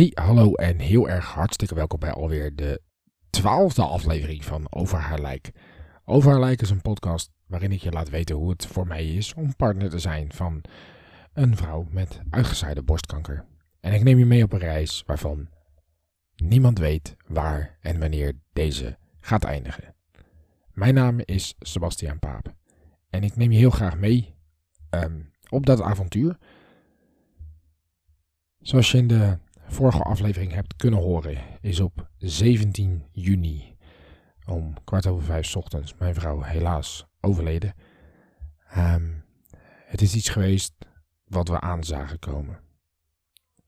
Hey, hallo en heel erg hartstikke welkom bij alweer de twaalfde aflevering van Over haar lijk. Over haar lijk is een podcast waarin ik je laat weten hoe het voor mij is om partner te zijn van een vrouw met uitgezaaide borstkanker. En ik neem je mee op een reis waarvan niemand weet waar en wanneer deze gaat eindigen. Mijn naam is Sebastiaan Paap en ik neem je heel graag mee ehm, op dat avontuur. Zoals je in de vorige aflevering hebt kunnen horen, is op 17 juni om kwart over vijf ochtends mijn vrouw helaas overleden. Ehm, het is iets geweest wat we aan zagen komen.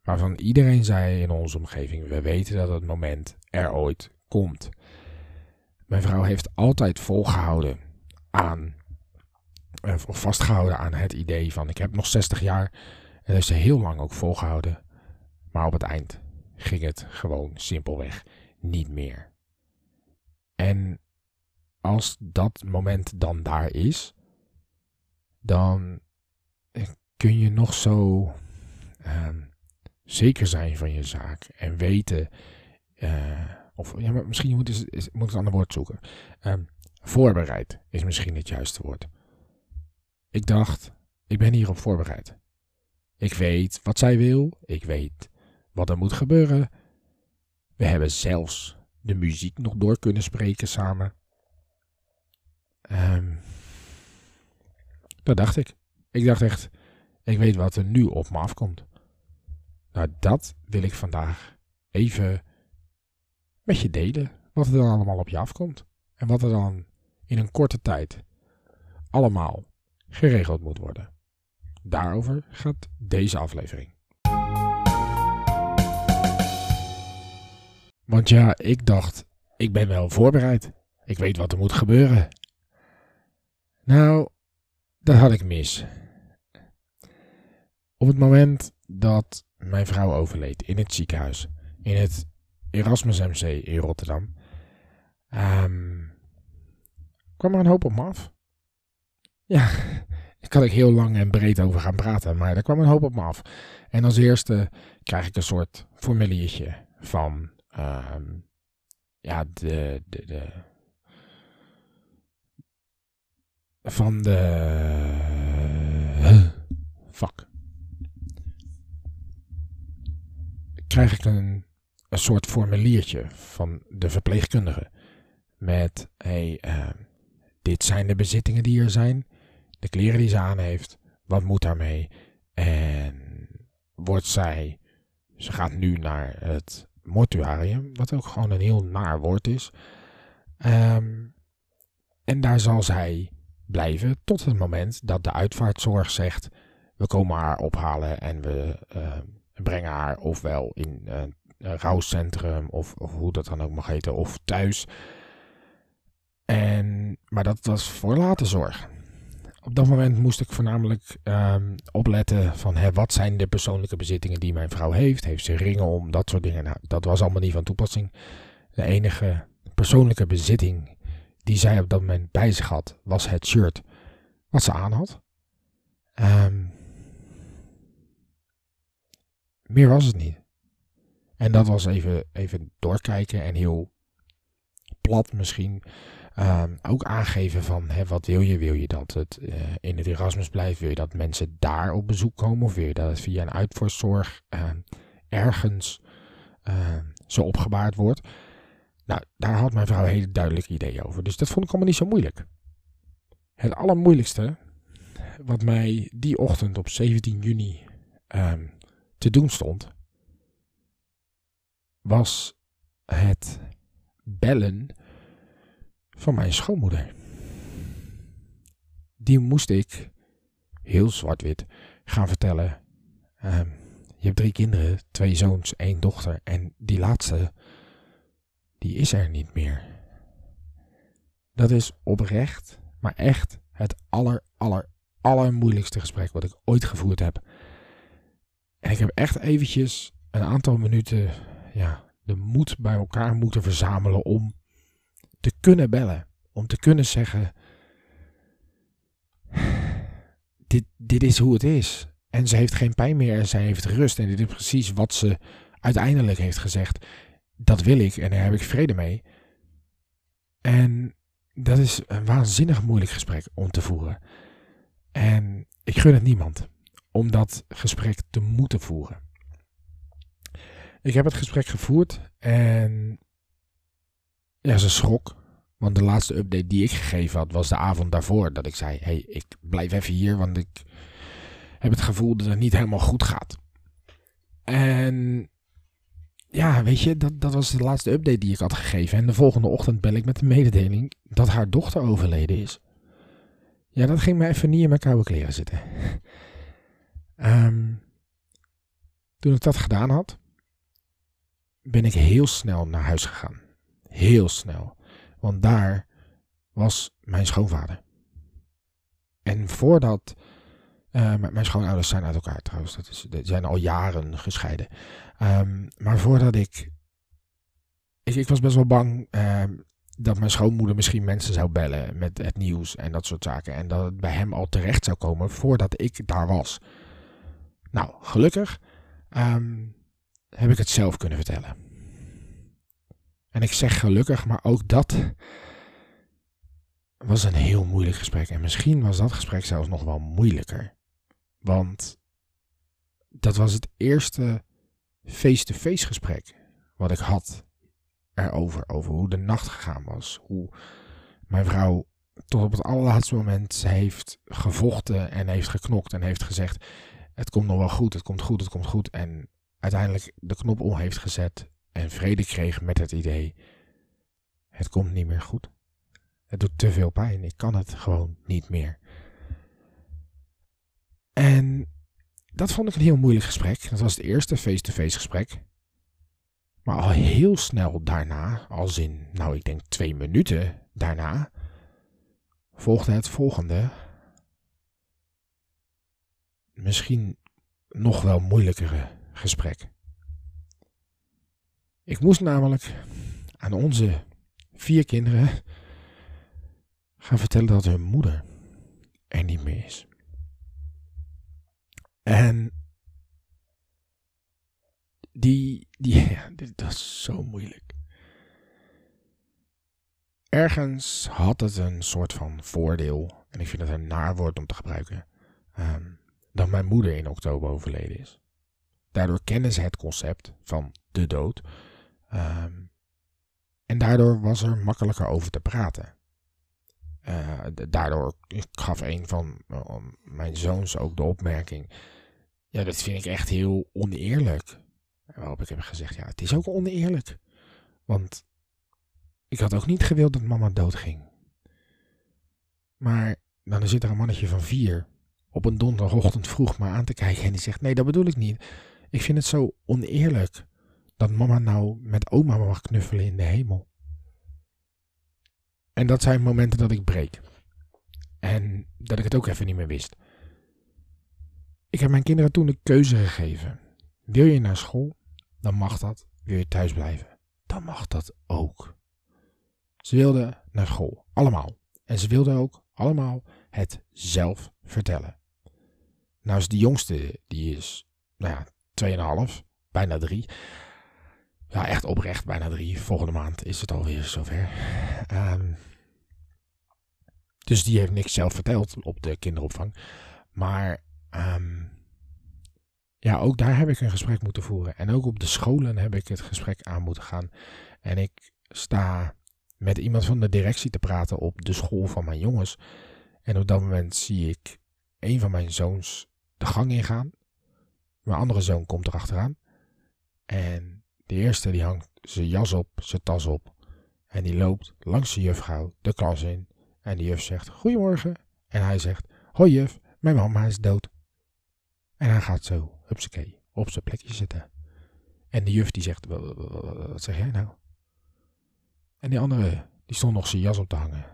Waarvan iedereen zei in onze omgeving: we weten dat het moment er ooit komt. Mijn vrouw heeft altijd volgehouden aan, eh, of vastgehouden aan het idee van: ik heb nog 60 jaar. En dat heeft ze heel lang ook volgehouden. Maar op het eind ging het gewoon simpelweg niet meer. En als dat moment dan daar is, dan kun je nog zo ehm, zeker zijn van je zaak en weten, uh, of ja, maar misschien moet, ik een ander woord zoeken. Um, voorbereid is misschien het juiste woord. Ik dacht, ik ben hierop voorbereid. Ik weet wat zij wil, ik weet wat er moet gebeuren. We hebben zelfs de muziek nog door kunnen spreken samen. Um, dat dacht ik. Ik dacht echt, ik weet wat er nu op me afkomt. Nou, dat wil ik vandaag even met je delen. Wat er dan allemaal op je afkomt. En wat er dan in een korte tijd allemaal geregeld moet worden. Daarover gaat deze aflevering. Want ja, ik dacht, ik ben wel voorbereid. Ik weet wat er moet gebeuren. Nou, dat had ik mis. Op het moment dat mijn vrouw overleed in het ziekenhuis, in het Erasmus MC in Rotterdam, um, kwam er een hoop op me af. Ja, daar kan ik heel lang en breed over gaan praten, maar er kwam een hoop op me af. En als eerste krijg ik een soort formuliertje van um, ja, de, de, de, van de, fuck, krijg ik een, een soort formuliertje van de verpleegkundige met, hey, uh, dit zijn de bezittingen die er zijn, de kleren die ze aan heeft, wat moet daarmee? En wordt zij, ze gaat nu naar het mortuarium, wat ook gewoon een heel naar woord is. Um, en daar zal zij blijven tot het moment dat de uitvaartzorg zegt: we komen haar ophalen en we uh, brengen haar ofwel in uh, een rouwcentrum of, hoe dat dan ook mag heten, of thuis. En, maar dat was voor later zorg op dat moment moest ik voornamelijk um, opletten van hè, wat zijn de persoonlijke bezittingen die mijn vrouw heeft. Heeft ze ringen om, dat soort dingen. Nou, dat was allemaal niet van toepassing. De enige persoonlijke bezitting die zij op dat moment bij zich had, was het shirt wat ze aan had. Um, meer was het niet. En dat was even, even doorkijken en heel plat misschien. Um, ook aangeven van hè, wat wil je? Wil je dat het uh, in het Erasmus blijft? Wil je dat mensen daar op bezoek komen? Of wil je dat het via een uitvoerzorg uh, ergens uh, zo opgebaard wordt? Nou, daar had mijn vrouw hele duidelijke ideeën over. Dus dat vond ik allemaal niet zo moeilijk. Het allermoeilijkste wat mij die ochtend op 17 juni te doen stond, was het bellen van mijn schoonmoeder. Die moest ik heel zwart-wit gaan vertellen. Ehm, je hebt drie kinderen, twee zoons, één dochter. En die laatste, die is er niet meer. Dat is oprecht, maar echt het aller, aller, allermoeilijkste gesprek wat ik ooit gevoerd heb. En ik heb echt eventjes een aantal minuten ja, de moed bij elkaar moeten verzamelen om te kunnen bellen. Om te kunnen zeggen, dit, dit is hoe het is. En ze heeft geen pijn meer en zij heeft rust. En dit is precies wat ze uiteindelijk heeft gezegd. Dat wil ik en daar heb ik vrede mee. En dat is een waanzinnig moeilijk gesprek om te voeren. En ik gun het niemand om dat gesprek te moeten voeren. Ik heb het gesprek gevoerd en ja, ze schrok. Want de laatste update die ik gegeven had was de avond daarvoor. Dat ik zei, hey, ik blijf even hier, want ik heb het gevoel dat het niet helemaal goed gaat. En ja, weet je, dat, dat was de laatste update die ik had gegeven. En de volgende ochtend bel ik met de mededeling dat haar dochter overleden is. Ja, dat ging me even niet in mijn koude kleren zitten. um, toen ik dat gedaan had, ben ik heel snel naar huis gegaan. Heel snel. Want daar was mijn schoonvader. En voordat. Uh, mijn schoonouders zijn uit elkaar trouwens. Dat is, zijn al jaren gescheiden. Um, maar voordat ik, ik. Was best wel bang um, dat mijn schoonmoeder misschien mensen zou bellen met het nieuws en dat soort zaken. En dat het bij hem al terecht zou komen voordat ik daar was. Nou, gelukkig um, heb ik het zelf kunnen vertellen. En ik zeg gelukkig, maar ook dat was een heel moeilijk gesprek. En misschien was dat gesprek zelfs nog wel moeilijker. Want dat was het eerste face-to-face gesprek wat ik had erover. Over hoe de nacht gegaan was. Hoe mijn vrouw tot op het allerlaatste moment heeft gevochten en heeft geknokt en heeft gezegd: Het komt nog wel goed, het komt goed, het komt goed. En uiteindelijk de knop om heeft gezet en vrede kreeg met het idee: Het komt niet meer goed. Het doet te veel pijn, ik kan het gewoon niet meer. En dat vond ik een heel moeilijk gesprek. Dat was het eerste face-to-face gesprek. Maar al heel snel daarna, als in, nou ik denk twee minuten daarna, volgde het volgende. Misschien nog wel moeilijkere gesprek. Ik moest namelijk aan onze vier kinderen gaan vertellen dat hun moeder er niet meer is. En die, die, ja, dat is zo moeilijk. Ergens had het een soort van voordeel, en ik vind het een naar woord om te gebruiken, um, dat mijn moeder in oktober overleden is. Daardoor kennen ze het concept van de dood. Um, en daardoor was er makkelijker over te praten. Uh, daardoor gaf een van uh, mijn zoons ook de opmerking. Ja, dat vind ik echt heel oneerlijk. Waarop ik heb gezegd, ja, het is ook oneerlijk. Want ik had ook niet gewild dat mama doodging. Maar dan zit er een mannetje van vier op een donderdagochtend vroeg maar aan te kijken en die zegt, nee, dat bedoel ik niet. Ik vind het zo oneerlijk dat mama nou met oma mag knuffelen in de hemel. En dat zijn momenten dat ik breek. En dat ik het ook even niet meer wist. Ik heb mijn kinderen toen de keuze gegeven. Wil je naar school? Dan mag dat. Wil je thuis blijven? Dan mag dat ook. Ze wilden naar school. Allemaal. En ze wilden ook allemaal het zelf vertellen. Nou is de jongste, die is, nou ja, 2,5, bijna 3. Ja, echt oprecht, bijna 3. Volgende maand is het alweer zover. Um, dus die heeft niks zelf verteld op de kinderopvang. Maar um, ja, ook daar heb ik een gesprek moeten voeren. En ook op de scholen heb ik het gesprek aan moeten gaan. En ik sta met iemand van de directie te praten op de school van mijn jongens. En op dat moment zie ik een van mijn zoons de gang ingaan. Mijn andere zoon komt erachteraan. En de eerste die hangt zijn jas op, zijn tas op. En die loopt langs de juffrouw de klas in. En de juf zegt, goedemorgen. En hij zegt, hoi juf, mijn mama is dood. En hij gaat zo, hupsakee, op zijn plekje zitten. En de juf die zegt, wat zeg jij nou? En die andere, die stond nog zijn jas op te hangen.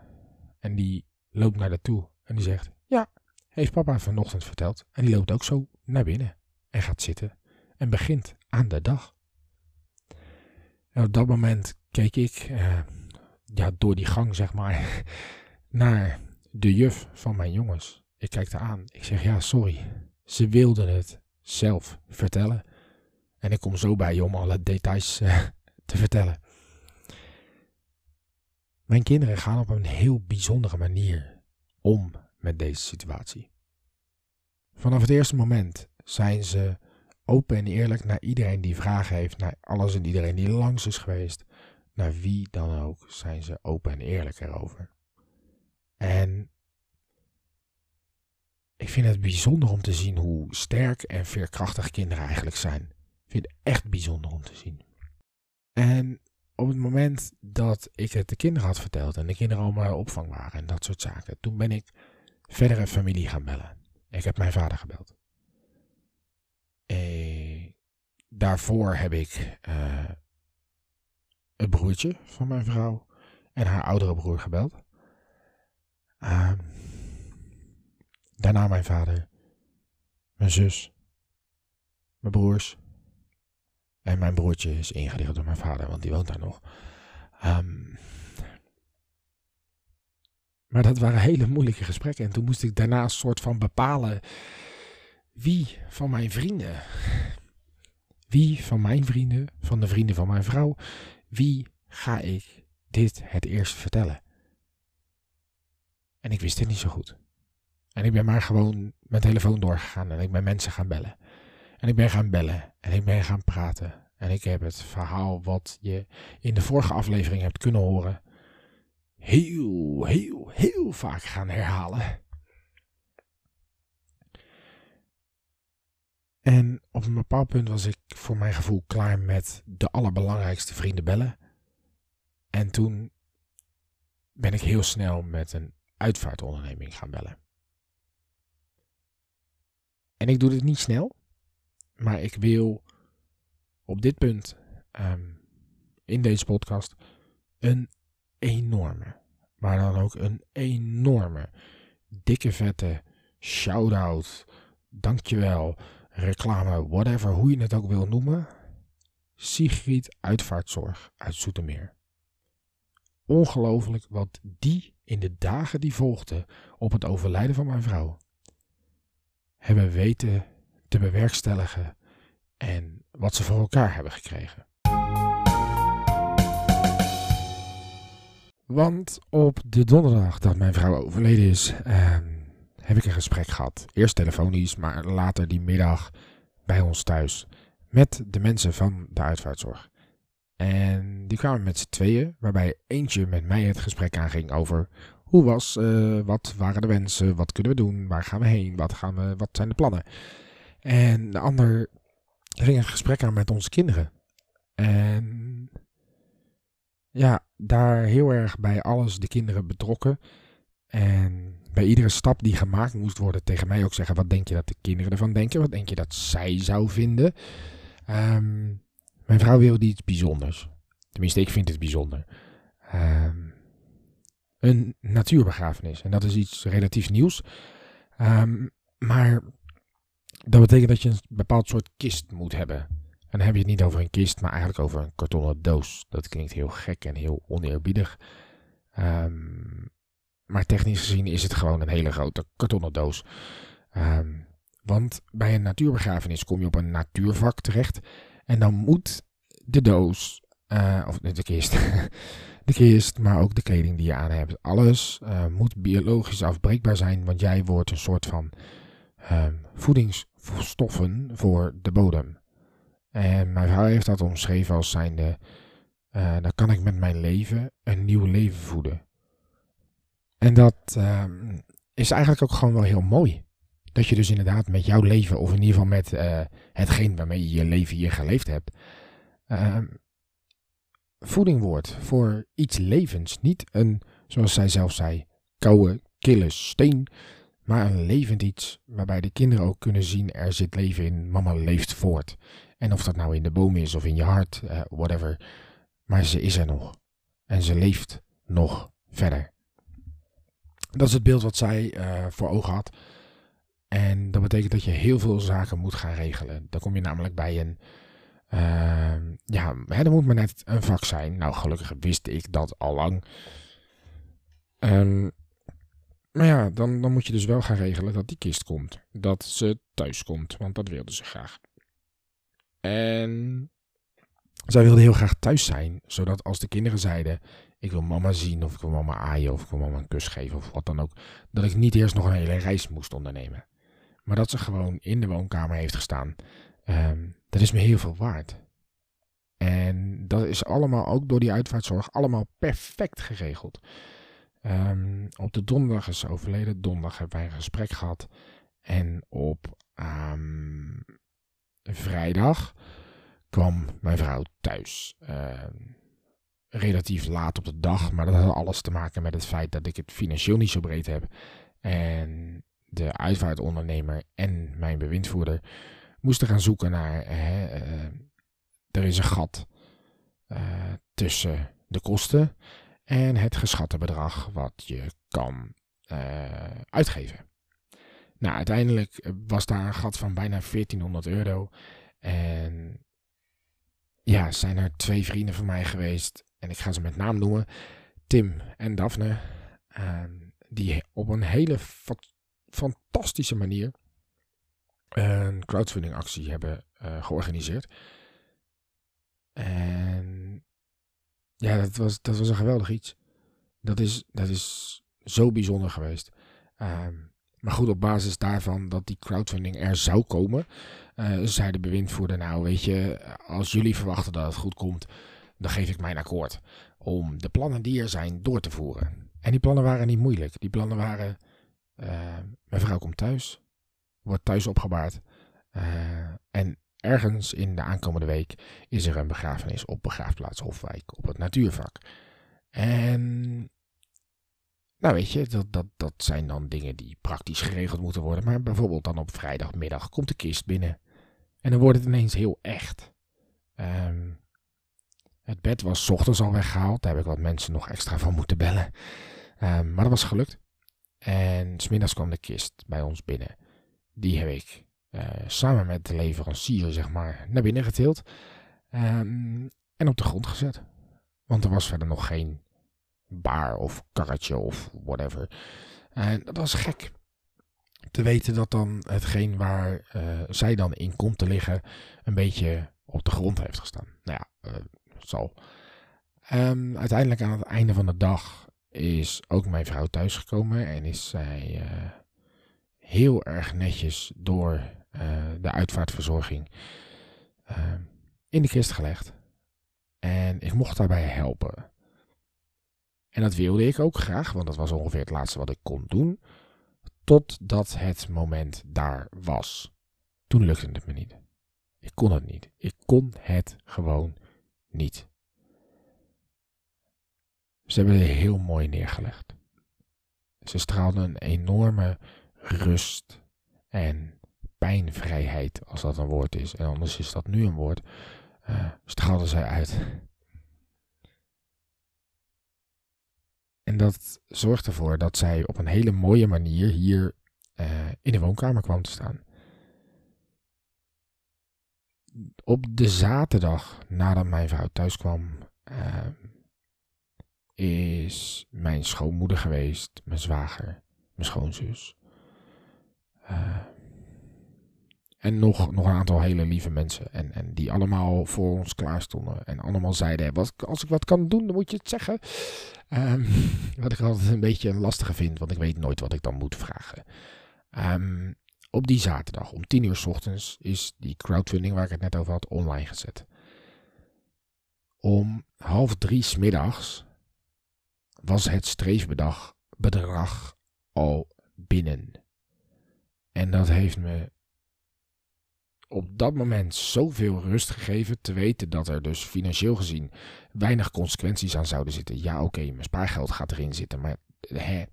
En die loopt naar dat toe en die zegt, ja, heeft papa vanochtend verteld. En die loopt ook zo naar binnen en gaat zitten en begint aan de dag. En op dat moment keek ik eh, ja, door die gang, zeg maar, naar de juf van mijn jongens. Ik kijk haar aan. Ik zeg, ja, sorry. Ze wilden het zelf vertellen. En ik kom zo bij je om alle details eh, te vertellen. Mijn kinderen gaan op een heel bijzondere manier om met deze situatie. Vanaf het eerste moment zijn ze open en eerlijk naar iedereen die vragen heeft, naar alles en iedereen die langs is geweest, naar wie dan ook, zijn ze open en eerlijk erover. En ik vind het bijzonder om te zien hoe sterk en veerkrachtig kinderen eigenlijk zijn. Ik vind het echt bijzonder om te zien. En op het moment dat ik het de kinderen had verteld en de kinderen allemaal opvang waren en dat soort zaken, toen ben ik verdere familie gaan bellen. Ik heb mijn vader gebeld. Eh, daarvoor heb ik het broertje van mijn vrouw en haar oudere broer gebeld. Uh, daarna mijn vader, mijn zus, mijn broers. En mijn broertje is ingedeeld door mijn vader, want die woont daar nog. Um, maar dat waren hele moeilijke gesprekken. En toen moest ik daarna een soort van bepalen wie van mijn vrienden, wie van mijn vrienden, van de vrienden van mijn vrouw, wie ga ik dit het eerst vertellen? En ik wist het niet zo goed. En ik ben maar gewoon mijn telefoon doorgegaan en ik ben mensen gaan bellen. En ik ben gaan bellen en ik ben gaan praten. En ik heb het verhaal wat je in de vorige aflevering hebt kunnen horen, heel, heel, heel vaak gaan herhalen. En op een bepaald punt was ik voor mijn gevoel klaar met de allerbelangrijkste vrienden bellen. En toen ben ik heel snel met een uitvaartonderneming gaan bellen. En ik doe dit niet snel, maar ik wil op dit punt um, in deze podcast een enorme, maar dan ook een enorme, dikke vette shout-out, dankjewel, reclame, whatever, hoe je het ook wil noemen. Sigrid Uitvaartzorg uit Zoetermeer. Ongelooflijk wat die in de dagen die volgden op het overlijden van mijn vrouw hebben weten te bewerkstelligen en wat ze voor elkaar hebben gekregen. Want op de donderdag dat mijn vrouw overleden is, eh, heb ik een gesprek gehad. Eerst telefonisch, maar later die middag bij ons thuis. Met de mensen van de uitvaartzorg. En die kwamen met z'n tweeën, waarbij eentje met mij het gesprek aanging over hoe was, uh, wat waren de wensen, wat kunnen we doen, waar gaan we heen, wat, gaan we, wat zijn de plannen. En de ander ging een gesprek aan met onze kinderen. En ja, daar heel erg bij alles de kinderen betrokken. En bij iedere stap die gemaakt moest worden tegen mij ook zeggen: wat denk je dat de kinderen ervan denken? Wat denk je dat zij zou vinden? Um, mijn vrouw wilde iets bijzonders. Tenminste, ik vind het bijzonder. Um, een natuurbegrafenis. En dat is iets relatief nieuws. Um, maar dat betekent dat je een bepaald soort kist moet hebben. En dan heb je het niet over een kist, maar eigenlijk over een kartonnen doos. Dat klinkt heel gek en heel oneerbiedig. Um, maar technisch gezien is het gewoon een hele grote kartonnen doos. Um, want bij een natuurbegrafenis kom je op een natuurvak terecht. En dan moet de doos, uh, of de kist, de kist, maar ook de kleding die je aan hebt. Alles uh, moet biologisch afbreekbaar zijn, want jij wordt een soort van um, voedingsstoffen voor de bodem. En mijn vrouw heeft dat omschreven als zijnde, uh, dan kan ik met mijn leven een nieuw leven voeden. En dat uh, is eigenlijk ook gewoon wel heel mooi. Dat je dus inderdaad met jouw leven, of in ieder geval met uh, hetgeen waarmee je je leven hier geleefd hebt, uh, voeding wordt voor iets levens. Niet een, zoals zij zelf zei, koude, kille steen, maar een levend iets waarbij de kinderen ook kunnen zien er zit leven in, mama leeft voort. En of dat nou in de boom is of in je hart, uh, whatever. Maar ze is er nog. En ze leeft nog verder. Dat is het beeld wat zij uh, voor ogen had. En dat betekent dat je heel veel zaken moet gaan regelen. Dan kom je namelijk bij een. Uh, ja, hè, moet maar net een vak zijn. Nou, gelukkig wist ik dat al lang. Um, maar ja, dan, dan moet je dus wel gaan regelen dat die kist komt. Dat ze thuis komt, want dat wilde ze graag. En zij wilde heel graag thuis zijn, zodat als de kinderen zeiden: Ik wil mama zien, of ik wil mama aaien, of ik wil mama een kus geven, of wat dan ook, dat ik niet eerst nog een hele reis moest ondernemen. Maar dat ze gewoon in de woonkamer heeft gestaan, um, dat is me heel veel waard. En dat is allemaal ook door die uitvaartzorg allemaal perfect geregeld. Um, op de donderdag is ze overleden. Donderdag hebben wij een gesprek gehad. En op um, vrijdag kwam mijn vrouw thuis. Um, relatief laat op de dag, maar dat had alles te maken met het feit dat ik het financieel niet zo breed heb. En de uitvaartondernemer en mijn bewindvoerder moesten gaan zoeken naar. Hè, uh, er is een gat uh, tussen de kosten en het geschatte bedrag wat je kan uh, uitgeven. Nou, uiteindelijk was daar een gat van bijna 1400 euro. En ja, zijn er twee vrienden van mij geweest. En ik ga ze met naam noemen. Tim en Daphne. Uh, die op een hele fa fantastische manier een crowdfunding actie hebben uh, georganiseerd. En ja, dat was, dat was een geweldig iets. Dat is, dat is zo bijzonder geweest. Um, maar goed, op basis daarvan dat die crowdfunding er zou komen, uh, zei de bewindvoerder, nou weet je, als jullie verwachten dat het goed komt, dan geef ik mijn akkoord om de plannen die er zijn door te voeren. En die plannen waren niet moeilijk. Die plannen waren, uh, mijn vrouw komt thuis, wordt thuis opgebaard uh, en Ergens in de aankomende week is er een begrafenis op begraafplaats Hofwijk op het natuurvak. En nou weet je, dat, dat, dat zijn dan dingen die praktisch geregeld moeten worden. Maar bijvoorbeeld dan op vrijdagmiddag komt de kist binnen. En dan wordt het ineens heel echt. Um, het bed was ochtends al weggehaald. Daar heb ik wat mensen nog extra van moeten bellen. Um, maar dat was gelukt. En smiddags kwam de kist bij ons binnen. Die heb ik uh, samen met de leverancier, zeg maar, naar binnen getild. Um, en op de grond gezet. Want er was verder nog geen baar of karretje of whatever. En dat was gek. Te weten dat dan hetgeen waar uh, zij dan in komt te liggen, een beetje op de grond heeft gestaan. Nou ja, uh, zal. Um, uiteindelijk aan het einde van de dag is ook mijn vrouw thuisgekomen en is zij uh, heel erg netjes door uh, de uitvaartverzorging uh, in de kist gelegd. En ik mocht daarbij helpen. En dat wilde ik ook graag, want dat was ongeveer het laatste wat ik kon doen. Totdat het moment daar was. Toen lukte het me niet. Ik kon het niet. Ik kon het gewoon niet. Ze hebben heel mooi neergelegd. Ze straalden een enorme rust en pijnvrijheid, als dat een woord is, en anders is dat nu een woord, uh, straalde zij uit. En dat zorgt ervoor dat zij op een hele mooie manier hier uh, in de woonkamer kwam te staan. Op de zaterdag nadat mijn vrouw thuis kwam, uh, is mijn schoonmoeder geweest, mijn zwager, mijn schoonzus. Uh, en nog, nog een aantal hele lieve mensen. En, en die allemaal voor ons klaar stonden. En allemaal zeiden, als ik wat kan doen, dan moet je het zeggen. Um, wat ik altijd een beetje een lastige vind, want ik weet nooit wat ik dan moet vragen. Um, op die zaterdag om 10 uur s ochtends is die crowdfunding waar ik het net over had online gezet. Om half drie s middags was het streefbedrag bedrag al binnen. En dat heeft me op dat moment zoveel rust gegeven te weten dat er dus financieel gezien weinig consequenties aan zouden zitten. Ja, oké, mijn spaargeld gaat erin zitten, maar hè,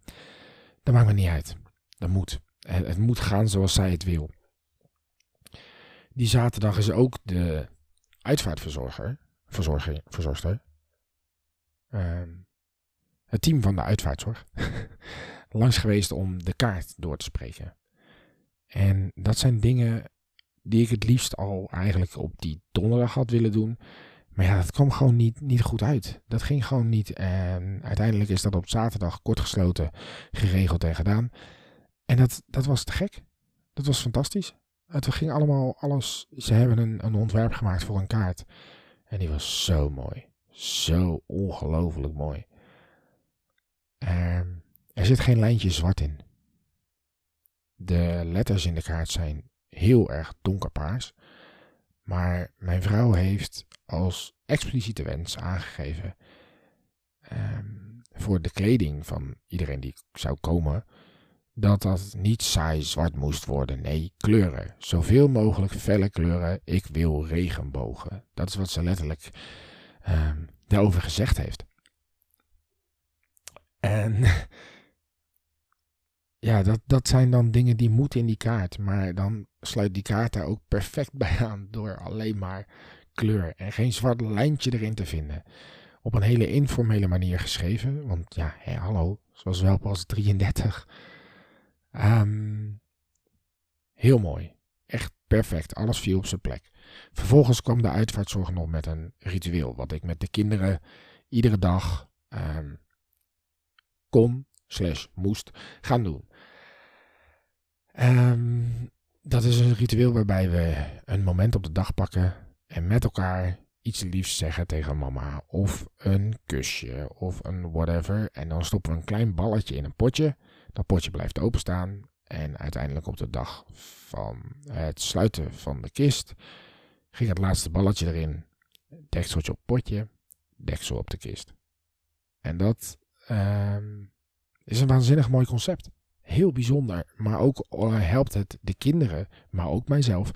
dat maakt me niet uit. Dat moet. Het, moet gaan zoals zij het wil. Die zaterdag is ook de uitvaartverzorger, verzorger, ehm, het team van de uitvaartzorg, langs geweest om de kaart door te spreken. En dat zijn dingen die ik het liefst al eigenlijk op die donderdag had willen doen. Maar ja, dat kwam gewoon niet, niet goed uit. Dat ging gewoon niet. En uiteindelijk is dat op zaterdag kortgesloten geregeld en gedaan. En dat, dat was te gek. Dat was fantastisch. Het ging allemaal alles. Ze hebben een, een ontwerp gemaakt voor een kaart. En die was zo mooi. Zo ongelooflijk mooi. Um, er zit geen lijntje zwart in. De letters in de kaart zijn heel erg donkerpaars. Maar mijn vrouw heeft als expliciete wens aangegeven um, voor de kleding van iedereen die zou komen, dat dat niet saai zwart moest worden. Nee, kleuren. Zoveel mogelijk felle kleuren. Ik wil regenbogen. Dat is wat ze letterlijk um, daarover gezegd heeft. En ja, dat, dat zijn dan dingen die moeten in die kaart. Maar dan sluit die kaart daar ook perfect bij aan door alleen maar kleur en geen zwart lijntje erin te vinden. Op een hele informele manier geschreven. Want ja, hallo, zoals wel pas 33. Um, heel mooi. Echt perfect. Alles viel op zijn plek. Vervolgens kwam de uitvaartzorg nog met een ritueel. Wat ik met de kinderen iedere dag um, kon, slash moest, gaan doen. Um, dat is een ritueel waarbij we een moment op de dag pakken en met elkaar iets liefs zeggen tegen mama. Of een kusje of een whatever. En dan stoppen we een klein balletje in een potje. Dat potje blijft openstaan. En uiteindelijk op de dag van het sluiten van de kist ging het laatste balletje erin. Dekseltje op potje, deksel op de kist. En dat uh, is een waanzinnig mooi concept. Heel bijzonder, maar ook uh, helpt het de kinderen, maar ook mijzelf,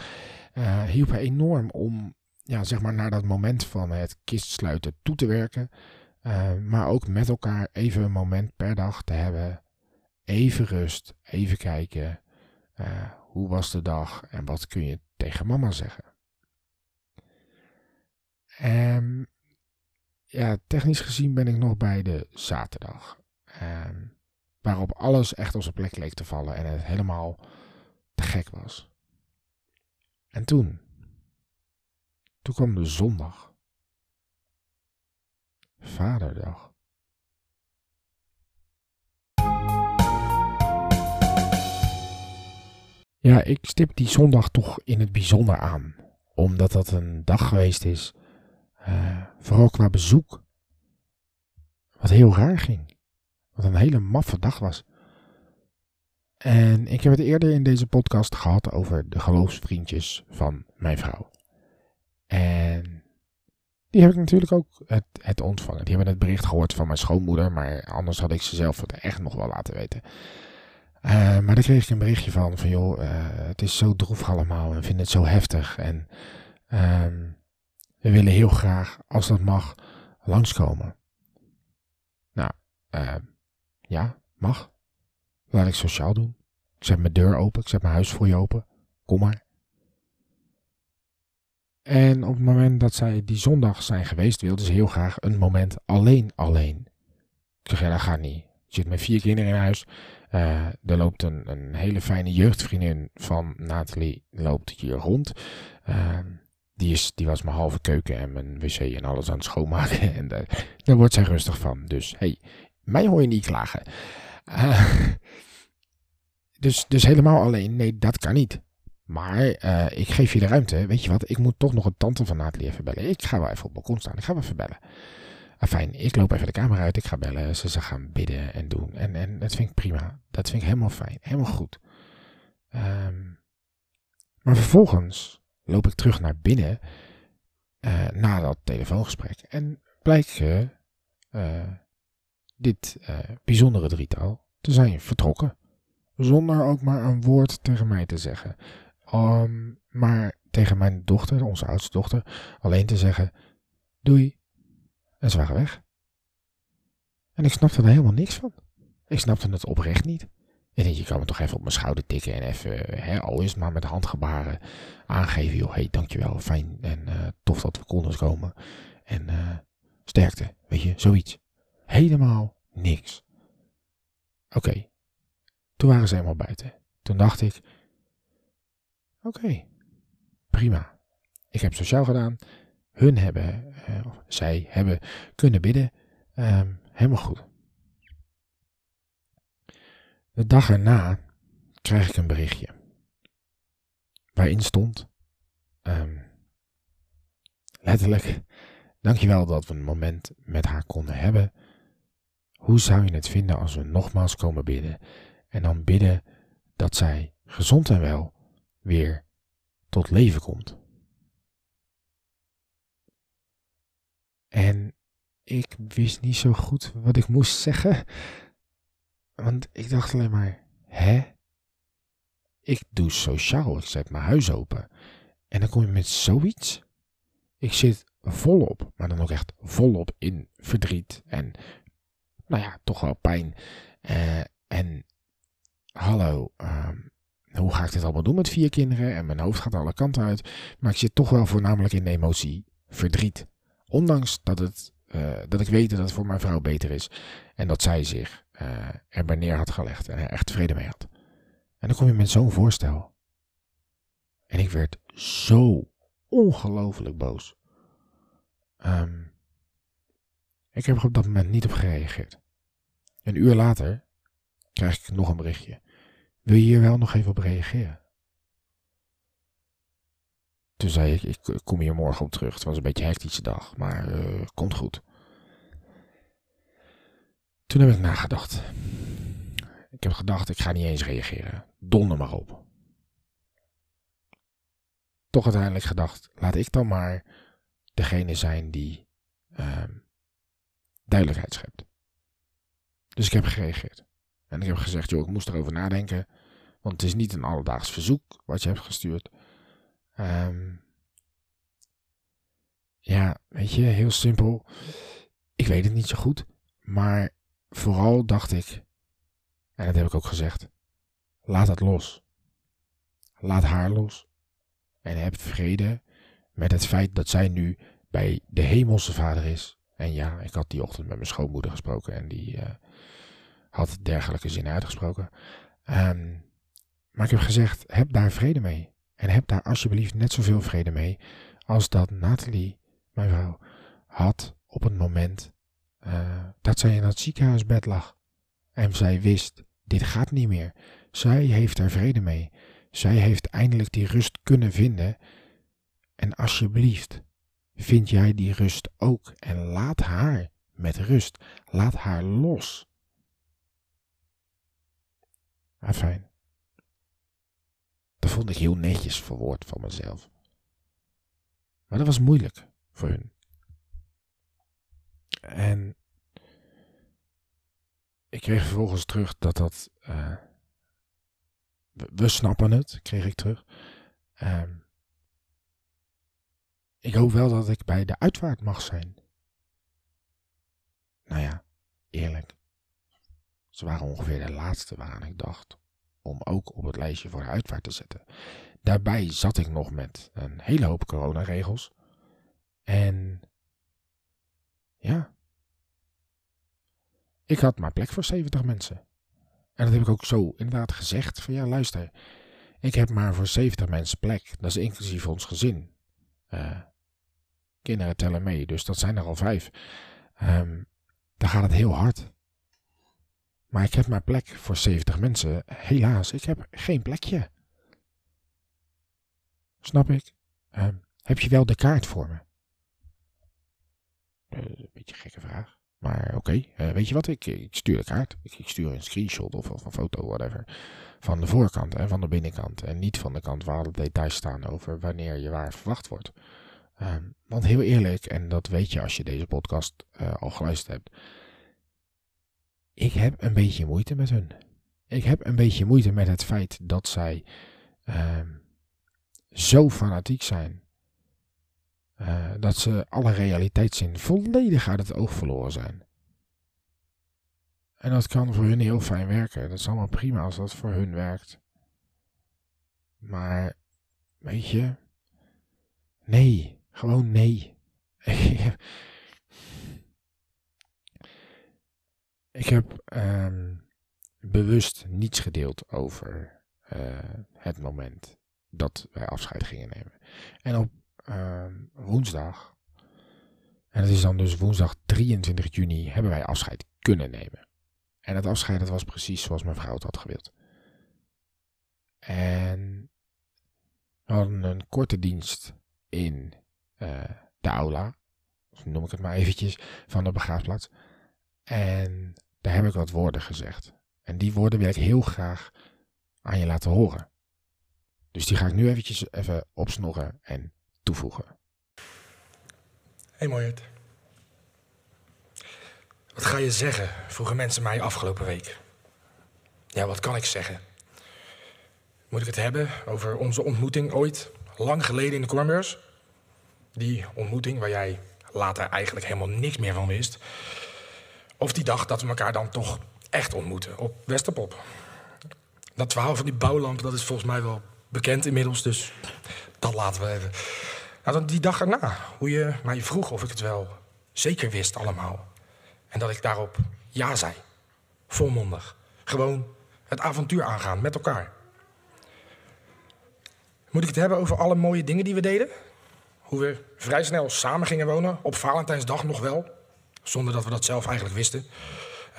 uh, hielp enorm om ja, zeg maar naar dat moment van het kistsluiten toe te werken. Uh, maar ook met elkaar even een moment per dag te hebben. Even rust, even kijken. Uh, hoe was de dag en wat kun je tegen mama zeggen? Um, ja, technisch gezien ben ik nog bij de zaterdag. Um, waarop alles echt op zijn plek leek te vallen en het helemaal te gek was. En toen, toen kwam de zondag. Vaderdag. Ja, ik stip die zondag toch in het bijzonder aan. Omdat dat een dag geweest is, uh, vooral qua bezoek, wat heel raar ging. Wat een hele maffe dag was. En ik heb het eerder in deze podcast gehad over de geloofsvriendjes van mijn vrouw. En die heb ik natuurlijk ook het, het, ontvangen. Die hebben het bericht gehoord van mijn schoonmoeder, maar anders had ik ze zelf het echt nog wel laten weten. Uh, maar daar kreeg ik een berichtje van, van joh, uh, het is zo droevig allemaal en vinden het zo heftig. En uh, we willen heel graag, als dat mag, langskomen. Nou, uh, ja, mag. Laat ik sociaal doen. Ik zet mijn deur open, ik zet mijn huis voor je open. Kom maar. En op het moment dat zij die zondag zijn geweest, wilde ze heel graag een moment alleen, alleen. Ik zeg, dat gaat niet. Je zit met vier kinderen in huis. Uh, er loopt een, een hele fijne jeugdvriendin van Nathalie loopt hier rond. Uh, die, is, die was mijn halve keuken en mijn wc en alles aan het schoonmaken. En daar, daar wordt zij rustig van. Dus hey, mij hoor je niet klagen. Uh, dus, dus helemaal alleen, nee, dat kan niet. Maar uh, ik geef je de ruimte. Weet je wat, ik moet toch nog een tante van Nathalie even bellen. Ik ga wel even op balkon staan. Ik ga wel even bellen. Fijn, ik loop even de kamer uit. Ik ga bellen. Ze, ze gaan bidden en doen. En, en dat vind ik prima. Dat vind ik helemaal fijn. Helemaal goed. Um, maar vervolgens loop ik terug naar binnen. Uh, na dat telefoongesprek. En blijkt uh, dit uh, bijzondere drietal te zijn vertrokken. Zonder ook maar een woord tegen mij te zeggen. Um, maar tegen mijn dochter, onze oudste dochter, alleen te zeggen: Doei. En ze waren weg. En ik snapte er helemaal niks van. Ik snapte het oprecht niet. En je kan me toch even op mijn schouder tikken en even, hè, al is maar met handgebaren, aangeven, joh, hey, dankjewel, fijn en uh, tof dat we konden komen. En uh, sterkte, weet je, zoiets. Helemaal niks. Oké, toen waren ze helemaal buiten. Toen dacht ik, oké, prima. Ik heb sociaal gedaan. Hun hebben, uh, of zij hebben kunnen bidden. Um, helemaal goed. De dag erna krijg ik een berichtje. Waarin stond, um, letterlijk, dankjewel dat we een moment met haar konden hebben. Hoe zou je het vinden als we nogmaals komen bidden en dan bidden dat zij gezond en wel weer tot leven komt? En ik wist niet zo goed wat ik moest zeggen. Want ik dacht alleen maar, hè? Ik doe sociaal, ik zet mijn huis open. En dan kom je met zoiets? Ik zit volop, maar dan ook echt volop in verdriet en, nou ja, toch wel pijn. Uh, en, hallo, uh, hoe ga ik dit allemaal doen met vier kinderen? En mijn hoofd gaat alle kanten uit. Maar ik zit toch wel voornamelijk in de emotie verdriet. Ondanks dat, het, uh, dat ik weet dat het voor mijn vrouw beter is. En dat zij zich uh, erbij neer had gelegd en er echt vrede mee had. En dan kom je met zo'n voorstel. En ik werd zo ongelooflijk boos. Um, ik heb er op dat moment niet op gereageerd. Een uur later krijg ik nog een berichtje. Wil je hier wel nog even op reageren? Toen zei ik, ik kom hier morgen op terug. Het was een beetje een hectische dag, maar uh, komt goed. Toen heb ik nagedacht. Ik heb gedacht, ik ga niet eens reageren. Donder maar op. Toch uiteindelijk gedacht, laat ik dan maar degene zijn die uh, duidelijkheid schept. Dus ik heb gereageerd. En ik heb gezegd, joh, ik moest erover nadenken. Want het is niet een alledaags verzoek wat je hebt gestuurd. Um, ja, weet je, heel simpel. Ik weet het niet zo goed. Maar vooral dacht ik, en dat heb ik ook gezegd, laat het los. Laat haar los. En heb vrede met het feit dat zij nu bij de hemelse vader is. En ja, ik had die ochtend met mijn schoonmoeder gesproken en die uh, had dergelijke zinnen uitgesproken. Um, maar ik heb gezegd, heb daar vrede mee. En heb daar alsjeblieft net zoveel vrede mee als dat Nathalie, mijn vrouw, had op het moment uh, dat zij in het ziekenhuisbed lag. En zij wist, dit gaat niet meer. Zij heeft er vrede mee. Zij heeft eindelijk die rust kunnen vinden. En alsjeblieft, vind jij die rust ook en laat haar met rust. Laat haar los. Ah, fijn. Dat vond ik heel netjes verwoord van mezelf. Maar dat was moeilijk voor hun. En ik kreeg vervolgens terug dat dat. Uh, we, snappen het, kreeg ik terug. Um, ik hoop wel dat ik bij de uitvaart mag zijn. Nou ja, eerlijk. Ze waren ongeveer de laatste waaraan ik dacht om ook op het lijstje voor uitvaart te zetten. Daarbij zat ik nog met een hele hoop coronaregels. En ja, ik had maar plek voor 70 mensen. En dat heb ik ook zo inderdaad gezegd. Van ja, luister. Ik heb maar voor 70 mensen plek. Dat is inclusief ons gezin. Uh, kinderen tellen mee. Dus dat zijn er al vijf. Um, dan gaat het heel hard. Maar ik heb maar plek voor 70 mensen. Helaas, ik heb geen plekje. Snap ik? Uh, heb je wel de kaart voor me? Uh, een beetje een gekke vraag. Maar oké, uh, weet je wat? Ik, ik stuur de kaart. Ik, stuur een screenshot of, een foto, whatever. Van de voorkant en van de binnenkant. En niet van de kant waar de details staan over wanneer je waar verwacht wordt. Um, want heel eerlijk, en dat weet je als je deze podcast uh, al geluisterd hebt. Ik heb een beetje moeite met hun. Ik heb een beetje moeite met het feit dat zij um, zo fanatiek zijn uh, dat ze alle realiteitszin volledig uit het oog verloren zijn. En dat kan voor hun heel fijn werken. Dat is allemaal prima als dat voor hun werkt. Maar, weet je, nee, gewoon nee. Ik heb ehm, bewust niets gedeeld over uh, het moment dat wij afscheid gingen nemen. En op ehm, woensdag, en dat is dan dus woensdag 23 juni, hebben wij afscheid kunnen nemen. En het afscheid dat was precies zoals mijn vrouw het had gewild. En we hadden een korte dienst in uh, de aula, noem ik het maar eventjes, van de begraafplaats. En daar heb ik wat woorden gezegd. En die woorden wil ik heel graag aan je laten horen. Dus die ga ik nu eventjes even opsnorren en toevoegen. Hey Mooiert. Wat ga je zeggen? vroegen mensen mij afgelopen week. Ja, wat kan ik zeggen? Moet ik het hebben over onze ontmoeting ooit, lang geleden in de Cornbeurs? Die ontmoeting waar jij later eigenlijk helemaal niks meer van wist. Of die dag dat we elkaar dan toch echt ontmoeten op Westerpop. Dat verhaal van die bouwlamp, dat is volgens mij wel bekend inmiddels, dus dat laten we even. Nou, dan die dag erna, hoe je mij je vroeg of ik het wel zeker wist allemaal. En dat ik daarop ja zei. Volmondig. Gewoon het avontuur aangaan met elkaar. Moet ik het hebben over alle mooie dingen die we deden? Hoe we vrij snel samen gingen wonen, op Valentijnsdag nog wel, zonder dat we dat zelf eigenlijk wisten.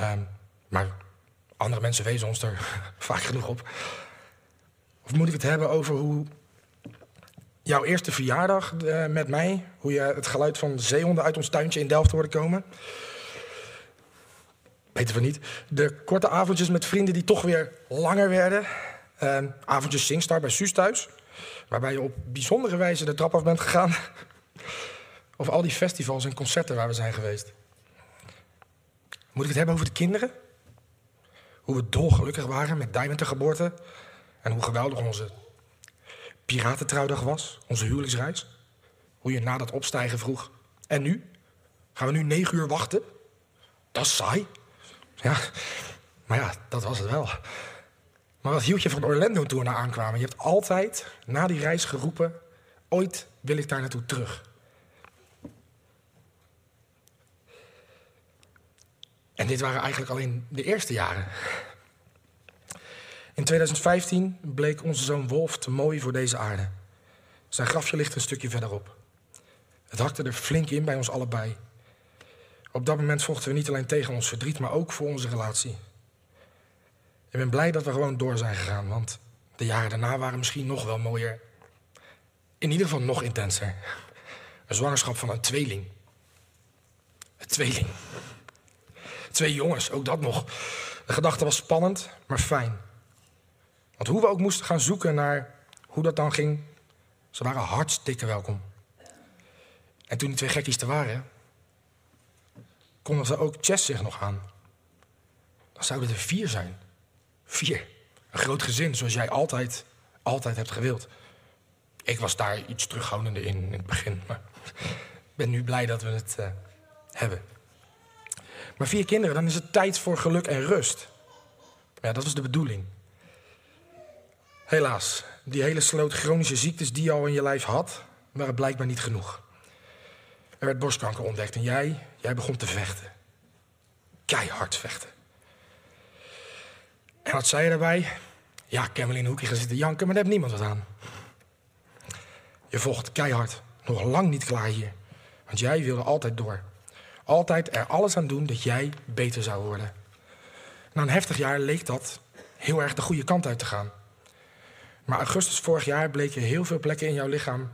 Um, maar andere mensen wezen ons er vaak genoeg op. Of moet ik het hebben over hoe jouw eerste verjaardag uh, met mij, hoe je het geluid van zeehonden uit ons tuintje in Delft hoorde komen? Weten we niet. De korte avondjes met vrienden die toch weer langer werden. Uh, avondjes Singstar bij Suus thuis. Waarbij je op bijzondere wijze de trap af bent gegaan. of al die festivals en concerten waar we zijn geweest. Moet ik het hebben over de kinderen? Hoe we dolgelukkig waren met Diamond de geboorte. En hoe geweldig onze piratentrouwdag was, onze huwelijksreis. Hoe je na dat opstijgen vroeg. En nu? Gaan we nu negen uur wachten? Dat is saai. Ja, maar ja, dat was het wel. Maar wat hield je van Orlando toen we aankwamen? Je hebt altijd na die reis geroepen: ooit wil ik daar naartoe terug. En dit waren eigenlijk alleen de eerste jaren. In 2015 bleek onze zoon Wolf te mooi voor deze aarde. Zijn grafje ligt een stukje verderop. Het hakte er flink in bij ons allebei. Op dat moment vochten we niet alleen tegen ons verdriet, maar ook voor onze relatie. Ik ben blij dat we gewoon door zijn gegaan, want de jaren daarna waren misschien nog wel mooier. In ieder geval nog intenser. Een zwangerschap van een tweeling. Een tweeling. Twee jongens, ook dat nog. De gedachte was spannend, maar fijn. Want hoe we ook moesten gaan zoeken naar hoe dat dan ging, ze waren hartstikke welkom. En toen die twee gekkies er waren, konden ze ook Chess zich nog aan. Dan zouden er vier zijn. Vier. Een groot gezin, zoals jij altijd, altijd hebt gewild. Ik was daar iets terughoudender in in het begin, maar ik ben nu blij dat we het uh, hebben. Maar vier kinderen, dan is het tijd voor geluk en rust. Ja, dat was de bedoeling. Helaas, die hele sloot chronische ziektes die je al in je lijf had, waren blijkbaar niet genoeg. Er werd borstkanker ontdekt en jij, jij begon te vechten. Keihard vechten. En wat zei je daarbij? Ja, ik kan wel in een hoekje gaan zitten janken, maar daar heeft niemand wat aan. Je vocht keihard. Nog lang niet klaar hier. Want jij wilde altijd door. Altijd er alles aan doen dat jij beter zou worden. Na een heftig jaar leek dat heel erg de goede kant uit te gaan. Maar augustus vorig jaar bleek er heel veel plekken in jouw lichaam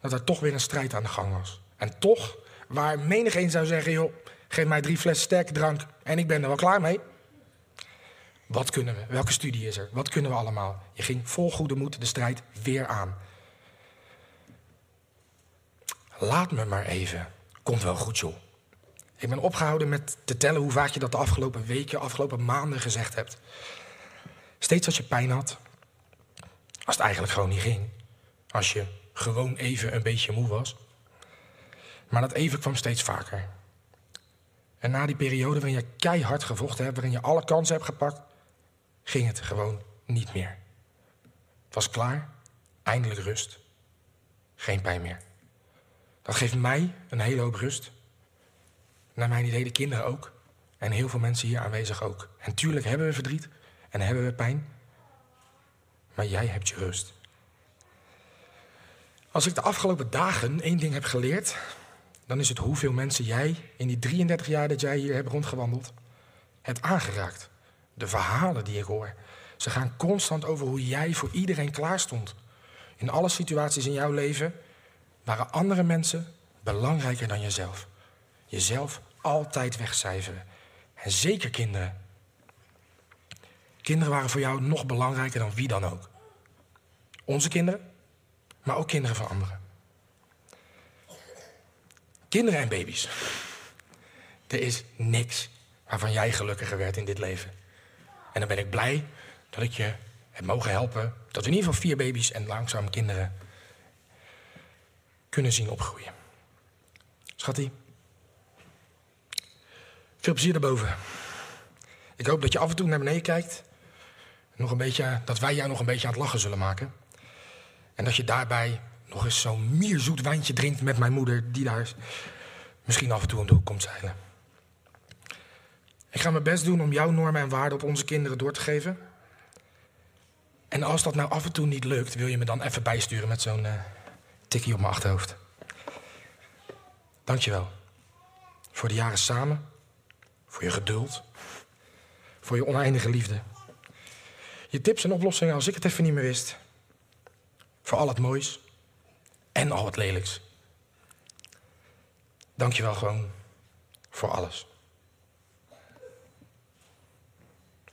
dat er toch weer een strijd aan de gang was. En toch, waar menig een zou zeggen: joh, geef mij drie flessen sterke drank en ik ben er wel klaar mee. Wat kunnen we? Welke studie is er? Wat kunnen we allemaal? Je ging vol goede moed de strijd weer aan. Laat me maar even. Komt wel goed, joh. Ik ben opgehouden met te tellen hoe vaak je dat de afgelopen weken, afgelopen maanden gezegd hebt. Steeds als je pijn had. Als het eigenlijk gewoon niet ging. Als je gewoon even een beetje moe was. Maar dat even kwam steeds vaker. En na die periode waarin je keihard gevochten hebt, waarin je alle kansen hebt gepakt, ging het gewoon niet meer. Het was klaar, eindelijk rust. Geen pijn meer. Dat geeft mij een hele hoop rust. Naar mijn idee de kinderen ook. En heel veel mensen hier aanwezig ook. En tuurlijk hebben we verdriet en hebben we pijn. Maar jij hebt je rust. Als ik de afgelopen dagen één ding heb geleerd, dan is het hoeveel mensen jij in die 33 jaar dat jij hier hebt rondgewandeld, hebt aangeraakt. De verhalen die ik hoor. Ze gaan constant over hoe jij voor iedereen klaar stond. In alle situaties in jouw leven waren andere mensen belangrijker dan jezelf. Jezelf altijd wegcijferen. En zeker kinderen. Kinderen waren voor jou nog belangrijker dan wie dan ook. Onze kinderen, maar ook kinderen van anderen. Kinderen en baby's. Er is niks waarvan jij gelukkiger werd in dit leven. En dan ben ik blij dat ik je heb mogen helpen. Dat we in ieder geval vier baby's en langzaam kinderen kunnen zien opgroeien. Schattie, veel plezier daarboven. Ik hoop dat je af en toe naar beneden kijkt. Nog een beetje, dat wij jou nog een beetje aan het lachen zullen maken. En dat je daarbij nog eens zo'n mierzoet wijntje drinkt met mijn moeder, die daar misschien af en toe om de hoek komt zeilen. Ik ga mijn best doen om jouw normen en waarden op onze kinderen door te geven. En als dat nou af en toe niet lukt, wil je me dan even bijsturen met zo'n uh, tikkie op mijn achterhoofd. Dankjewel. Voor de jaren samen, voor je geduld, voor je oneindige liefde. Je tips en oplossingen als ik het even niet meer wist. Voor al het moois en al het lelijks. Dankjewel gewoon voor alles.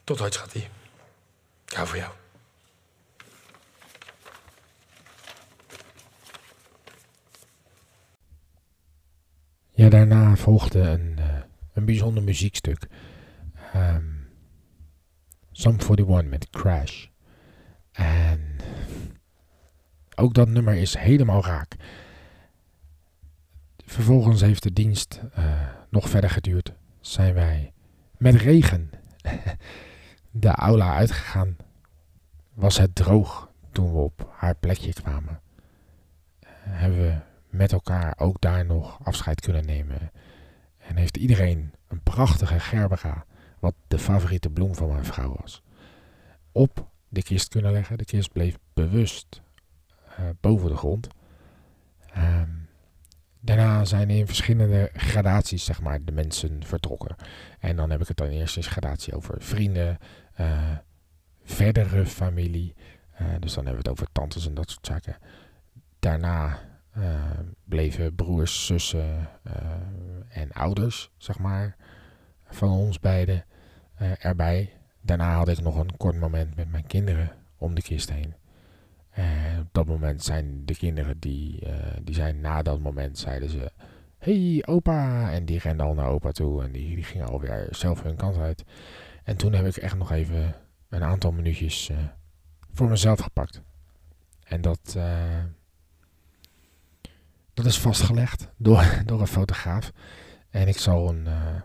Tot ooit, schattie. Ik voor jou. Ja, daarna volgde een, uh, een bijzonder muziekstuk. Um, Sum 41 met Crash. En ook dat nummer is helemaal raak. Vervolgens heeft de dienst uh, nog verder geduurd. Zijn wij met regen de aula uitgegaan. Was het droog toen we op haar plekje kwamen. Hebben we met elkaar ook daar nog afscheid kunnen nemen. En heeft iedereen een prachtige gerbera, wat de favoriete bloem van mijn vrouw was, op de kist kunnen leggen. De kist bleef bewust uh, boven de grond. Um, daarna zijn in verschillende gradaties, zeg maar, de mensen vertrokken. En dan heb ik het dan eerst eens gradatie over vrienden, uh, verdere familie. Uh, dus dan hebben we het over tantes en dat soort zaken. Daarna uh, bleven broers, zussen uh, en ouders, zeg maar, van ons beiden uh, erbij. Daarna had ik nog een kort moment met mijn kinderen om de kist heen. En op dat moment zijn de kinderen die, die zijn na dat moment zeiden ze, hey opa, en die renden al naar opa toe en die, die gingen alweer zelf hun kant uit. En toen heb ik echt nog even een aantal minuutjes voor mezelf gepakt. En dat dat is vastgelegd door, door een fotograaf. En ik zal een, uh,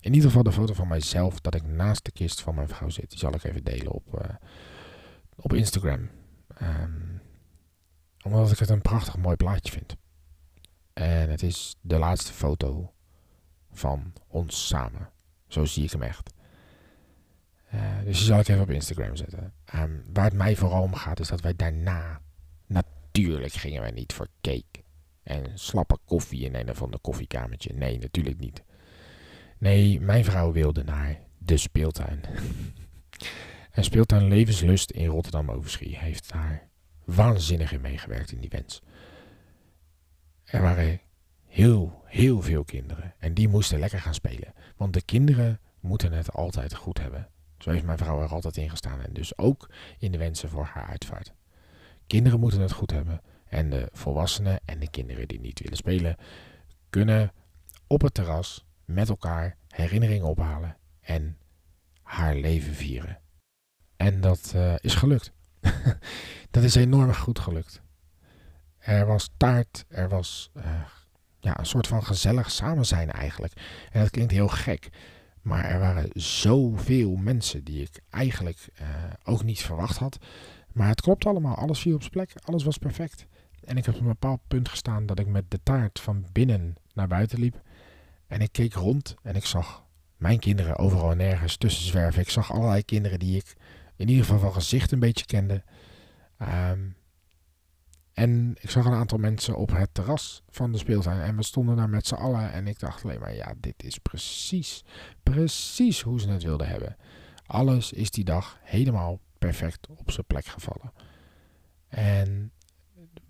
in ieder geval de foto van mijzelf dat ik naast de kist van mijn vrouw zit. Die zal ik even delen op, uh, op Instagram. Um, omdat ik het een prachtig mooi plaatje vind. En het is de laatste foto van ons samen. Zo zie ik hem echt. Uh, dus die zal ik even op Instagram zetten. Um, waar het mij vooral om gaat is dat wij daarna... Natuurlijk gingen wij niet voor cake en slappe koffie in een of ander koffiekamertje. Nee, natuurlijk niet. Nee, mijn vrouw wilde naar de speeltuin. en speeltuin Levenslust in Rotterdam Overschie heeft daar waanzinnig in meegewerkt in die wens. Er waren heel, heel veel kinderen en die moesten lekker gaan spelen. Want de kinderen moeten het altijd goed hebben. Zo heeft mijn vrouw er altijd in gestaan en dus ook in de wensen voor haar uitvaart. Kinderen moeten het goed hebben en de volwassenen en de kinderen die niet willen spelen, kunnen op het terras met elkaar herinneringen ophalen en haar leven vieren. En dat uh, is gelukt. dat is enorm goed gelukt. Er was taart, er was uh, ja, een soort van gezellig samen zijn eigenlijk. En dat klinkt heel gek. Maar er waren zoveel mensen die ik eigenlijk uh, ook niet verwacht had. Maar het klopt allemaal. Alles viel op zijn plek. Alles was perfect. En ik heb op een bepaald punt gestaan dat ik met de taart van binnen naar buiten liep. En ik keek rond en ik zag mijn kinderen overal en nergens tussen zwerven. Ik zag allerlei kinderen die ik in ieder geval van gezicht een beetje kende. Um, en ik zag een aantal mensen op het terras van de speeltuin. En we stonden daar met z'n allen. En ik dacht alleen maar, ja, dit is precies, precies hoe ze het wilden hebben. Alles is die dag helemaal perfect op zijn plek gevallen. En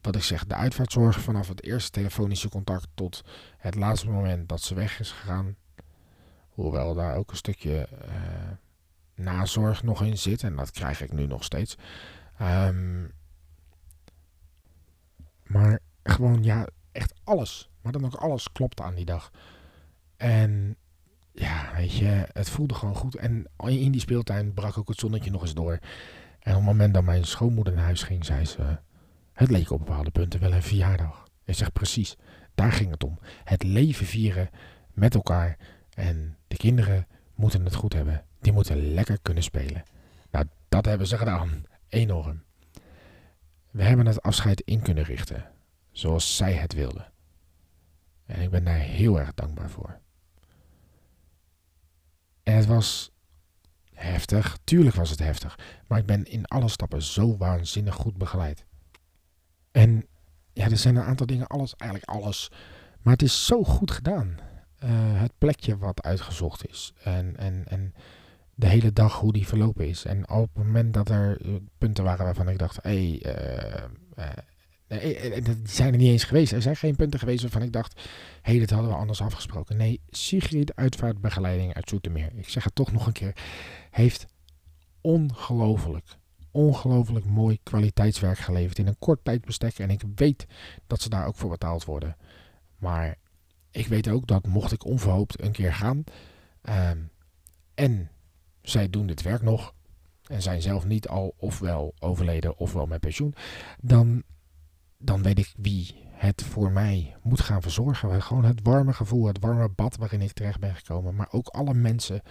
wat ik zeg, de uitvaartzorg vanaf het eerste telefonische contact tot het laatste moment dat ze weg is gegaan. Hoewel daar ook een stukje uh, nazorg nog in zit. En dat krijg ik nu nog steeds. Um, maar gewoon, ja, echt alles. Maar dan ook alles klopte aan die dag. En ja, weet je, het voelde gewoon goed. En in die speeltuin brak ook het zonnetje nog eens door. En op het moment dat mijn schoonmoeder naar huis ging, zei ze... Het leek op bepaalde punten wel een verjaardag. Ik zeg precies, daar ging het om. Het leven vieren met elkaar. En de kinderen moeten het goed hebben. Die moeten lekker kunnen spelen. Nou, dat hebben ze gedaan. Enorm. We hebben het afscheid in kunnen richten, zoals zij het wilde. En ik ben daar heel erg dankbaar voor. En het was heftig, tuurlijk was het heftig, maar ik ben in alle stappen zo waanzinnig goed begeleid. En ja, er zijn een aantal dingen, alles, eigenlijk alles, maar het is zo goed gedaan. Uh, het plekje wat uitgezocht is en, en, en de hele dag hoe die verlopen is. En op het moment dat er eh, punten waren waarvan ik dacht, hé, hey, uh, uh, die zijn er niet eens geweest. Er zijn geen punten geweest waarvan ik dacht, hé, hey, dit hadden we anders afgesproken. Nee, Sigrid Uitvaartbegeleiding uit Zoetermeer, ik zeg het toch nog een keer, heeft ongelooflijk, ongelooflijk mooi kwaliteitswerk geleverd in een kort tijdbestek. En ik weet dat ze daar ook voor betaald worden. Maar ik weet ook dat mocht ik onverhoopt een keer gaan, ehm, en zij doen dit werk nog en zijn zelf niet al ofwel overleden ofwel met pensioen, dan, dan weet ik wie het voor mij moet gaan verzorgen. Gewoon het warme gevoel, het warme bad waarin ik terecht ben gekomen, maar ook alle mensen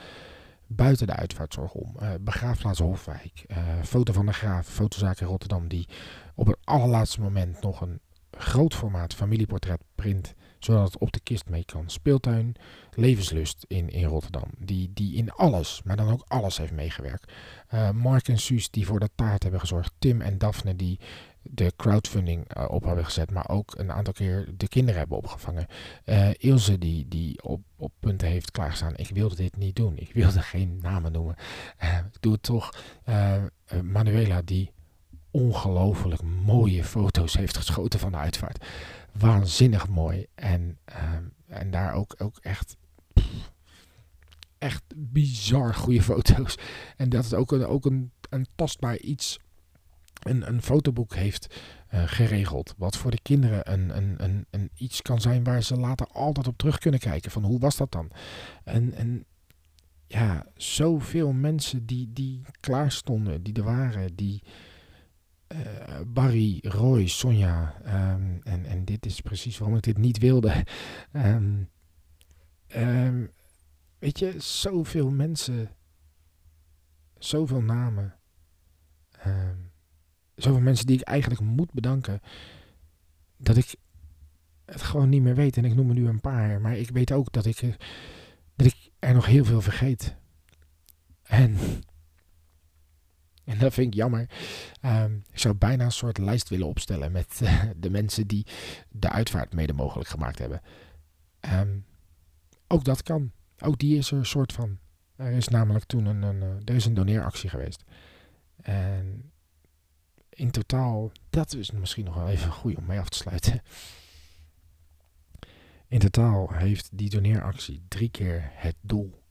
buiten de uitvaartzorg om. Uh, begraafplaats Hofwijk, uh, Foto van de Graaf, Fotozaak in Rotterdam, die op het allerlaatste moment nog een groot formaat familieportret print zodat het op de kist mee kan. Speeltuin, levenslust in, in Rotterdam. Die, die in alles, maar dan ook alles heeft meegewerkt. Uh, Mark en Suus die voor de taart hebben gezorgd. Tim en Daphne die de crowdfunding uh, op hebben gezet, maar ook een aantal keer de kinderen hebben opgevangen. Uh, Ilse die, die op, op punten heeft klaargestaan. Ik wilde dit niet doen. Ik wilde geen namen noemen. ik doe het toch. Manuela die ongelooflijk mooie foto's heeft geschoten van de uitvaart waanzinnig mooi. En, en daar ook, ook echt, echt bizar goede foto's. En dat het ook een, ook een, een tastbaar iets, een, een fotoboek heeft uh, geregeld. Wat voor de kinderen een, een, een, een iets kan zijn waar ze later altijd op terug kunnen kijken. Van hoe was dat dan? En, en ja, zoveel mensen die, die klaar stonden, die er waren, die uh, Barry, Roy, Sonja. Um, en, en dit is precies waarom ik dit niet wilde. Um, um, weet je, zoveel mensen. Zoveel namen. Zoveel mensen die ik eigenlijk moet bedanken. Dat ik het gewoon niet meer weet. En ik noem er nu een paar. Maar ik weet ook dat ik, dat ik er nog heel veel vergeet. En en dat vind ik jammer. Um, ik zou bijna een soort lijst willen opstellen met uh, de mensen die de uitvaart mede mogelijk gemaakt hebben. Um, ook dat kan. Ook die is er een soort van. Er is namelijk toen een, een, uh, er is een doneeractie geweest. En in totaal, dat is misschien nog wel even goed om mee af te sluiten. In totaal heeft die doneeractie drie keer het doel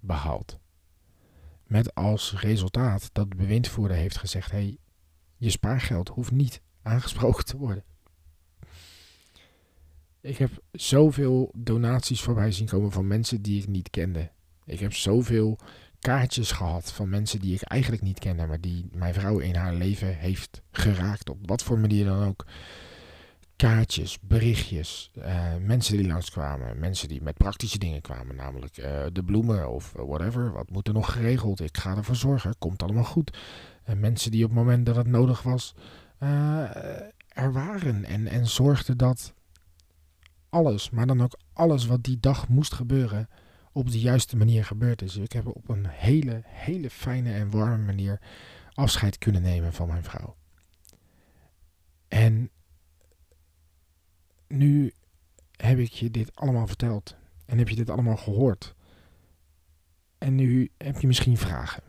behaald. Met als resultaat dat de bewindvoerder heeft gezegd: hey, je spaargeld hoeft niet aangesproken te worden. Ik heb zoveel donaties voorbij zien komen van mensen die ik niet kende. Ik heb zoveel kaartjes gehad van mensen die ik eigenlijk niet kende, maar die mijn vrouw in haar leven heeft geraakt, op wat voor manier dan ook. kaartjes, berichtjes, eh, mensen die langskwamen, mensen die met praktische dingen kwamen, namelijk eh, de bloemen of whatever. Wat moet er nog geregeld? Ik ga ervoor zorgen, komt allemaal goed. En mensen die op het moment dat het nodig was, er waren en, en zorgden dat alles, maar dan ook alles wat die dag moest gebeuren, op de juiste manier gebeurd is. Ik heb op een hele, hele fijne en warme manier afscheid kunnen nemen van mijn vrouw. En nu heb ik je dit allemaal verteld. En heb je dit allemaal gehoord. En nu heb je misschien vragen.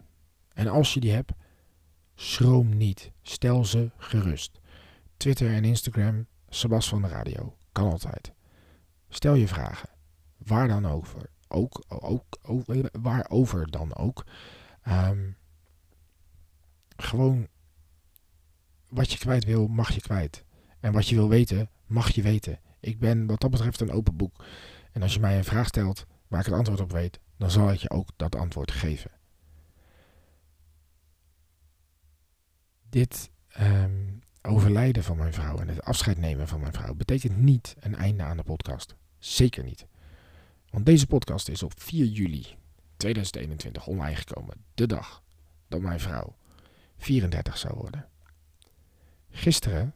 En als je die hebt, schroom niet. Stel ze gerust. Twitter en Instagram, Sebas van de Radio. Kan altijd. Stel je vragen. Waar dan over. Ook, ook, ook waarover dan ook. Um, gewoon wat je kwijt wil, mag je kwijt. En wat je wil weten, mag je weten. Ik ben wat dat betreft een open boek. En als je mij een vraag stelt waar ik het antwoord op weet, dan zal ik je ook dat antwoord geven. Dit um, overlijden van mijn vrouw en het afscheid nemen van mijn vrouw betekent niet een einde aan de podcast. Zeker niet. Want deze podcast is op 4 juli 2021 online gekomen. De dag dat mijn vrouw 34 zou worden. Gisteren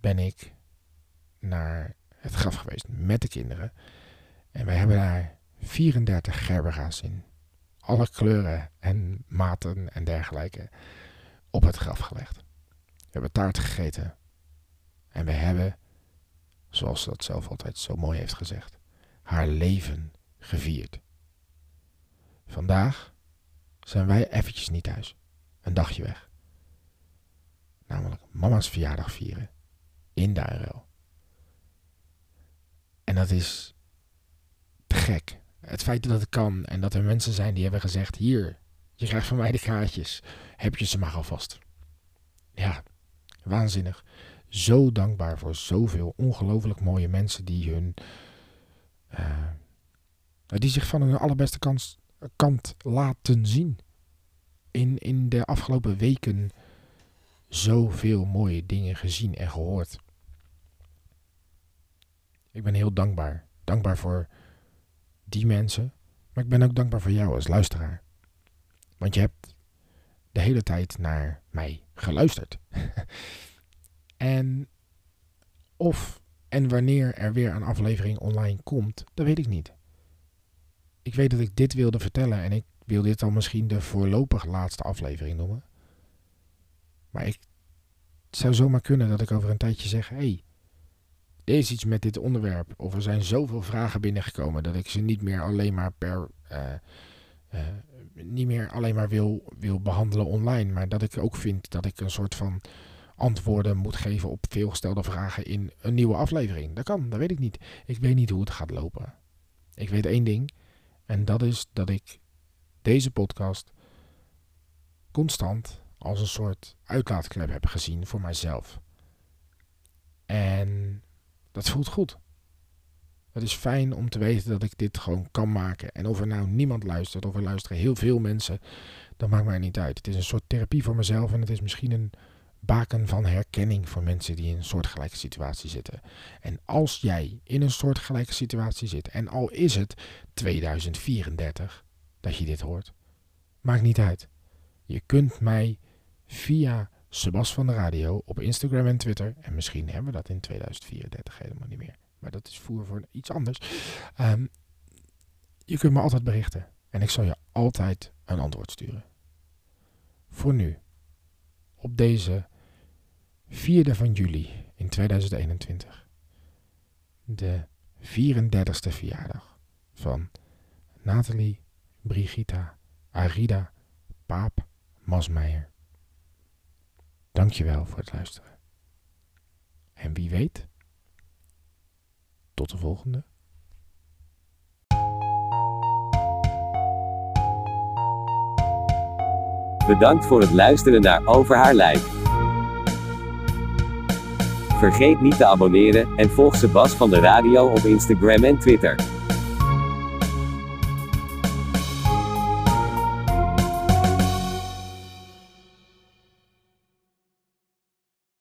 ben ik naar het graf geweest met de kinderen. En wij hebben daar 34 gerberga's in alle kleuren en maten en dergelijke op het graf gelegd. We hebben taart gegeten. En we hebben, zoals ze dat zelf altijd zo mooi heeft gezegd, haar leven gevierd. Vandaag zijn wij eventjes niet thuis. Een dagje weg. Namelijk mama's verjaardag vieren in Duinrel. En dat is te gek. Het feit dat het kan en dat er mensen zijn die hebben gezegd: Hier, je krijgt van mij de kaartjes. Heb je ze maar alvast. Ja, waanzinnig. Zo dankbaar voor zoveel ongelooflijk mooie mensen die hun. Uh, die zich van hun allerbeste kans, kant laten zien. In, in de afgelopen weken zoveel mooie dingen gezien en gehoord. Ik ben heel dankbaar. Dankbaar voor die mensen. Maar ik ben ook dankbaar voor jou als luisteraar. Want je hebt de hele tijd naar mij geluisterd. en of en wanneer er weer een aflevering online komt, dat weet ik niet. Ik weet dat ik dit wilde vertellen en ik wil dit dan misschien de voorlopig laatste aflevering noemen. Maar ik, het zou zomaar kunnen dat ik over een tijdje zeg: hé, hey, er is iets met dit onderwerp. Of er zijn zoveel vragen binnengekomen dat ik ze niet meer alleen maar per. Uh, uh, niet meer alleen maar wil, wil behandelen online. Maar dat ik ook vind dat ik een soort van antwoorden moet geven op veelgestelde vragen in een nieuwe aflevering. Dat kan, dat weet ik niet. Ik weet niet hoe het gaat lopen. Ik weet één ding. En dat is dat ik deze podcast constant als een soort uitlaatklep heb gezien voor mijzelf. En dat voelt goed. Het is fijn om te weten dat ik dit gewoon kan maken. En of er nou niemand luistert, of er luisteren heel veel mensen, dat maakt mij niet uit. Het is een soort therapie voor mezelf en het is misschien een baken van herkenning voor mensen die in een soortgelijke situatie zitten. En als jij in een soortgelijke situatie zit, en al is het 2034 dat je dit hoort, maakt niet uit. Je kunt mij via Sebas van de Radio op Instagram en Twitter. En misschien hebben we dat in 2034 helemaal niet meer. Maar dat is voer voor iets anders. Um, je kunt me altijd berichten. En ik zal je altijd een antwoord sturen. Voor nu. Op deze 4e van juli in 2021. De 34ste verjaardag van Nathalie Brigitta Arida Paap Masmeijer. Dankjewel voor het luisteren. En wie weet, tot de volgende. Bedankt voor het luisteren naar Over haar lijk. Vergeet niet te abonneren en volg Sebas van de Radio op Instagram en Twitter.